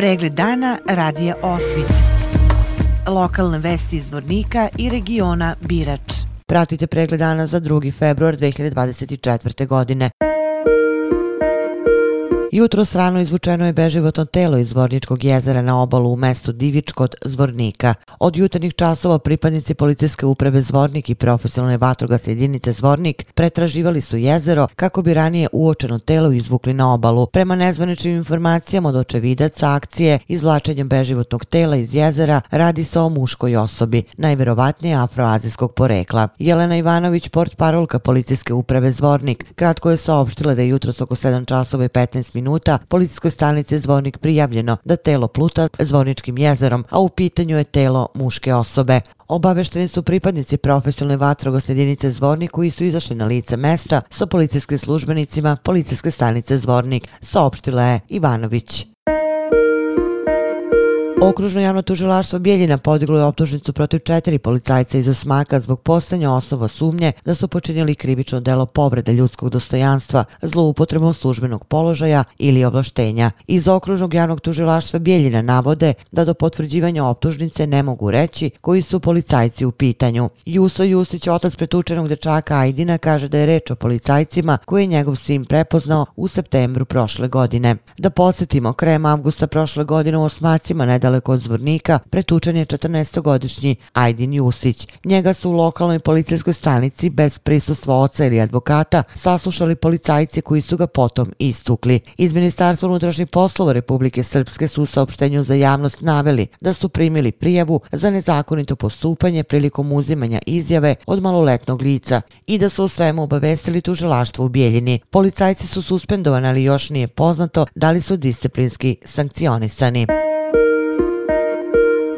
Pregled dana radija Osvit. Lokalne vesti iz Vornika i regiona Birač. Pratite pregled dana za 2. februar 2024. godine. Jutro srano izvučeno je beživotno telo iz Zvorničkog jezera na obalu u mestu Divič kod Zvornika. Od jutarnjih časova pripadnici policijske uprave Zvornik i profesionalne vatrogasne jedinice Zvornik pretraživali su jezero kako bi ranije uočeno telo izvukli na obalu. Prema nezvaničnim informacijama od očevidaca akcije izvlačenjem beživotnog tela iz jezera radi se o muškoj osobi, najverovatnije afroazijskog porekla. Jelena Ivanović, port parolka policijske uprave Zvornik, kratko je saopštila da je jutro oko 7 časova i 15 minuta minuta policijskoj stanici Zvornik prijavljeno da telo pluta Zvorničkim jezerom, a u pitanju je telo muške osobe. Obavešteni su pripadnici profesionalne vatrogasne jedinice Zvornik koji su izašli na lice mesta sa policijskim službenicima policijske stanice Zvornik, saopštila je Ivanović. Okružno javno tužilaštvo Bijeljina podiglo je optužnicu protiv četiri policajca iz Osmaka zbog postanja osoba sumnje da su počinjeli krivično delo povrede ljudskog dostojanstva, zloupotrebom službenog položaja ili ovlaštenja. Iz okružnog javnog tužilaštva Bijeljina navode da do potvrđivanja optužnice ne mogu reći koji su policajci u pitanju. Juso Jusić, otac pretučenog dečaka Ajdina, kaže da je reč o policajcima koje je njegov sin prepoznao u septembru prošle godine. Da podsjetimo, krajem avgusta prošle godine u Osmacima nedal nedaleko od Zvornika, pretučen je 14-godišnji Ajdin Jusić. Njega su u lokalnoj policijskoj stanici bez prisustva oca ili advokata saslušali policajci koji su ga potom istukli. Iz Ministarstva unutrašnjih poslova Republike Srpske su u saopštenju za javnost naveli da su primili prijavu za nezakonito postupanje prilikom uzimanja izjave od maloletnog lica i da su o svemu obavestili tužilaštvo u Bijeljini. Policajci su suspendovani, ali još nije poznato da li su disciplinski sankcionisani.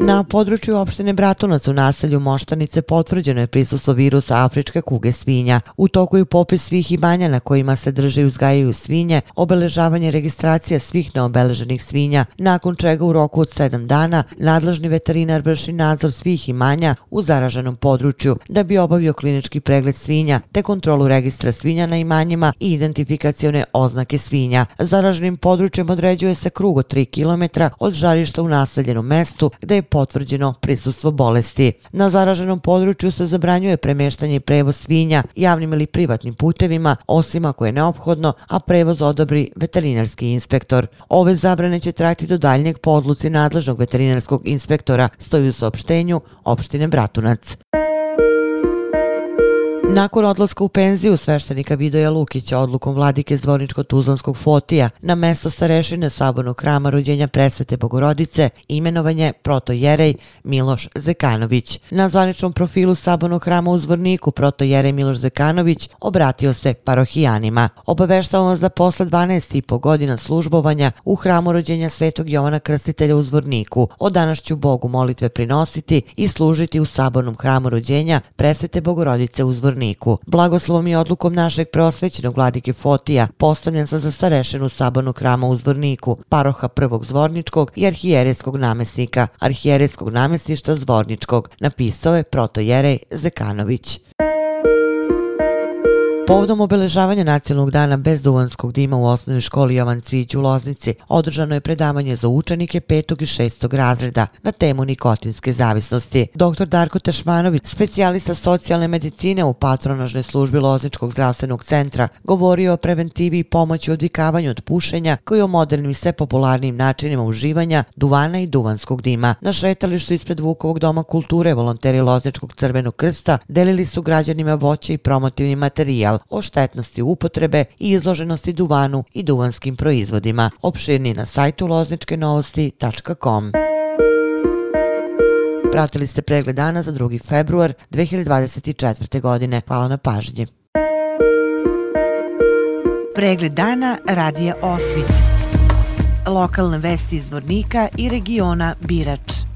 Na području opštine Bratunac u naselju Moštanice potvrđeno je prisustvo virusa afričke kuge svinja. U toku je popis svih imanja na kojima se drže i uzgajaju svinje, obeležavanje registracija svih neobeleženih svinja, nakon čega u roku od 7 dana nadležni veterinar vrši nadzor svih imanja u zaraženom području da bi obavio klinički pregled svinja te kontrolu registra svinja na imanjima i identifikacione oznake svinja. Zaraženim područjem određuje se krug od 3 km od žarišta u naseljenom mestu gde je potvrđeno prisustvo bolesti. Na zaraženom području se zabranjuje premeštanje i prevoz svinja javnim ili privatnim putevima, osim ako je neophodno, a prevoz odobri veterinarski inspektor. Ove zabrane će trajati do daljnjeg podluci nadležnog veterinarskog inspektora, stoji u saopštenju opštine Bratunac. Nakon odlaska u penziju sveštenika Vidoja Lukića odlukom vladike Zvorničko-Tuzlanskog Fotija na mesto starešine Sabornog hrama rođenja presvete Bogorodice imenovanje proto Jerej Miloš Zekanović. Na zvaničnom profilu Sabornog hrama u Zvorniku proto Jerej Miloš Zekanović obratio se parohijanima. Obaveštao vas da posle 12,5 godina službovanja u hramu rođenja svetog Jovana Krstitelja u Zvorniku od danas ću Bogu molitve prinositi i služiti u Sabornom hramu rođenja presvete Bogorodice u Zvorniku Zvorniku. Blagoslovom i odlukom našeg preosvećenog vladike Fotija postavljen sa za starešenu sabornog hrama u Zvorniku, paroha prvog Zvorničkog i arhijereskog namestnika, arhijereskog namestništa Zvorničkog, napisao je protojerej Zekanović. Povodom obeležavanja nacionalnog dana bez duvanskog dima u osnovnoj školi Jovan Cvić u Loznici održano je predavanje za učenike petog i šestog razreda na temu nikotinske zavisnosti. Dr. Darko Tašmanović, specijalista socijalne medicine u patronažnoj službi Lozničkog zdravstvenog centra, govorio o preventivi i pomoći u odvikavanju od pušenja koji o modernim i sve popularnim načinima uživanja duvana i duvanskog dima. Na šetalištu ispred Vukovog doma kulture volonteri Lozničkog crvenog krsta delili su građanima voće i promotivni materijal o štetnosti upotrebe i izloženosti duvanu i duvanskim proizvodima. Opširni na sajtu lozničkenovosti.com. Pratili ste pregled dana za 2. februar 2024. godine. Hvala na pažnji. Pregled dana radija Osvit. Lokalne vesti iz Vornika i regiona Birač.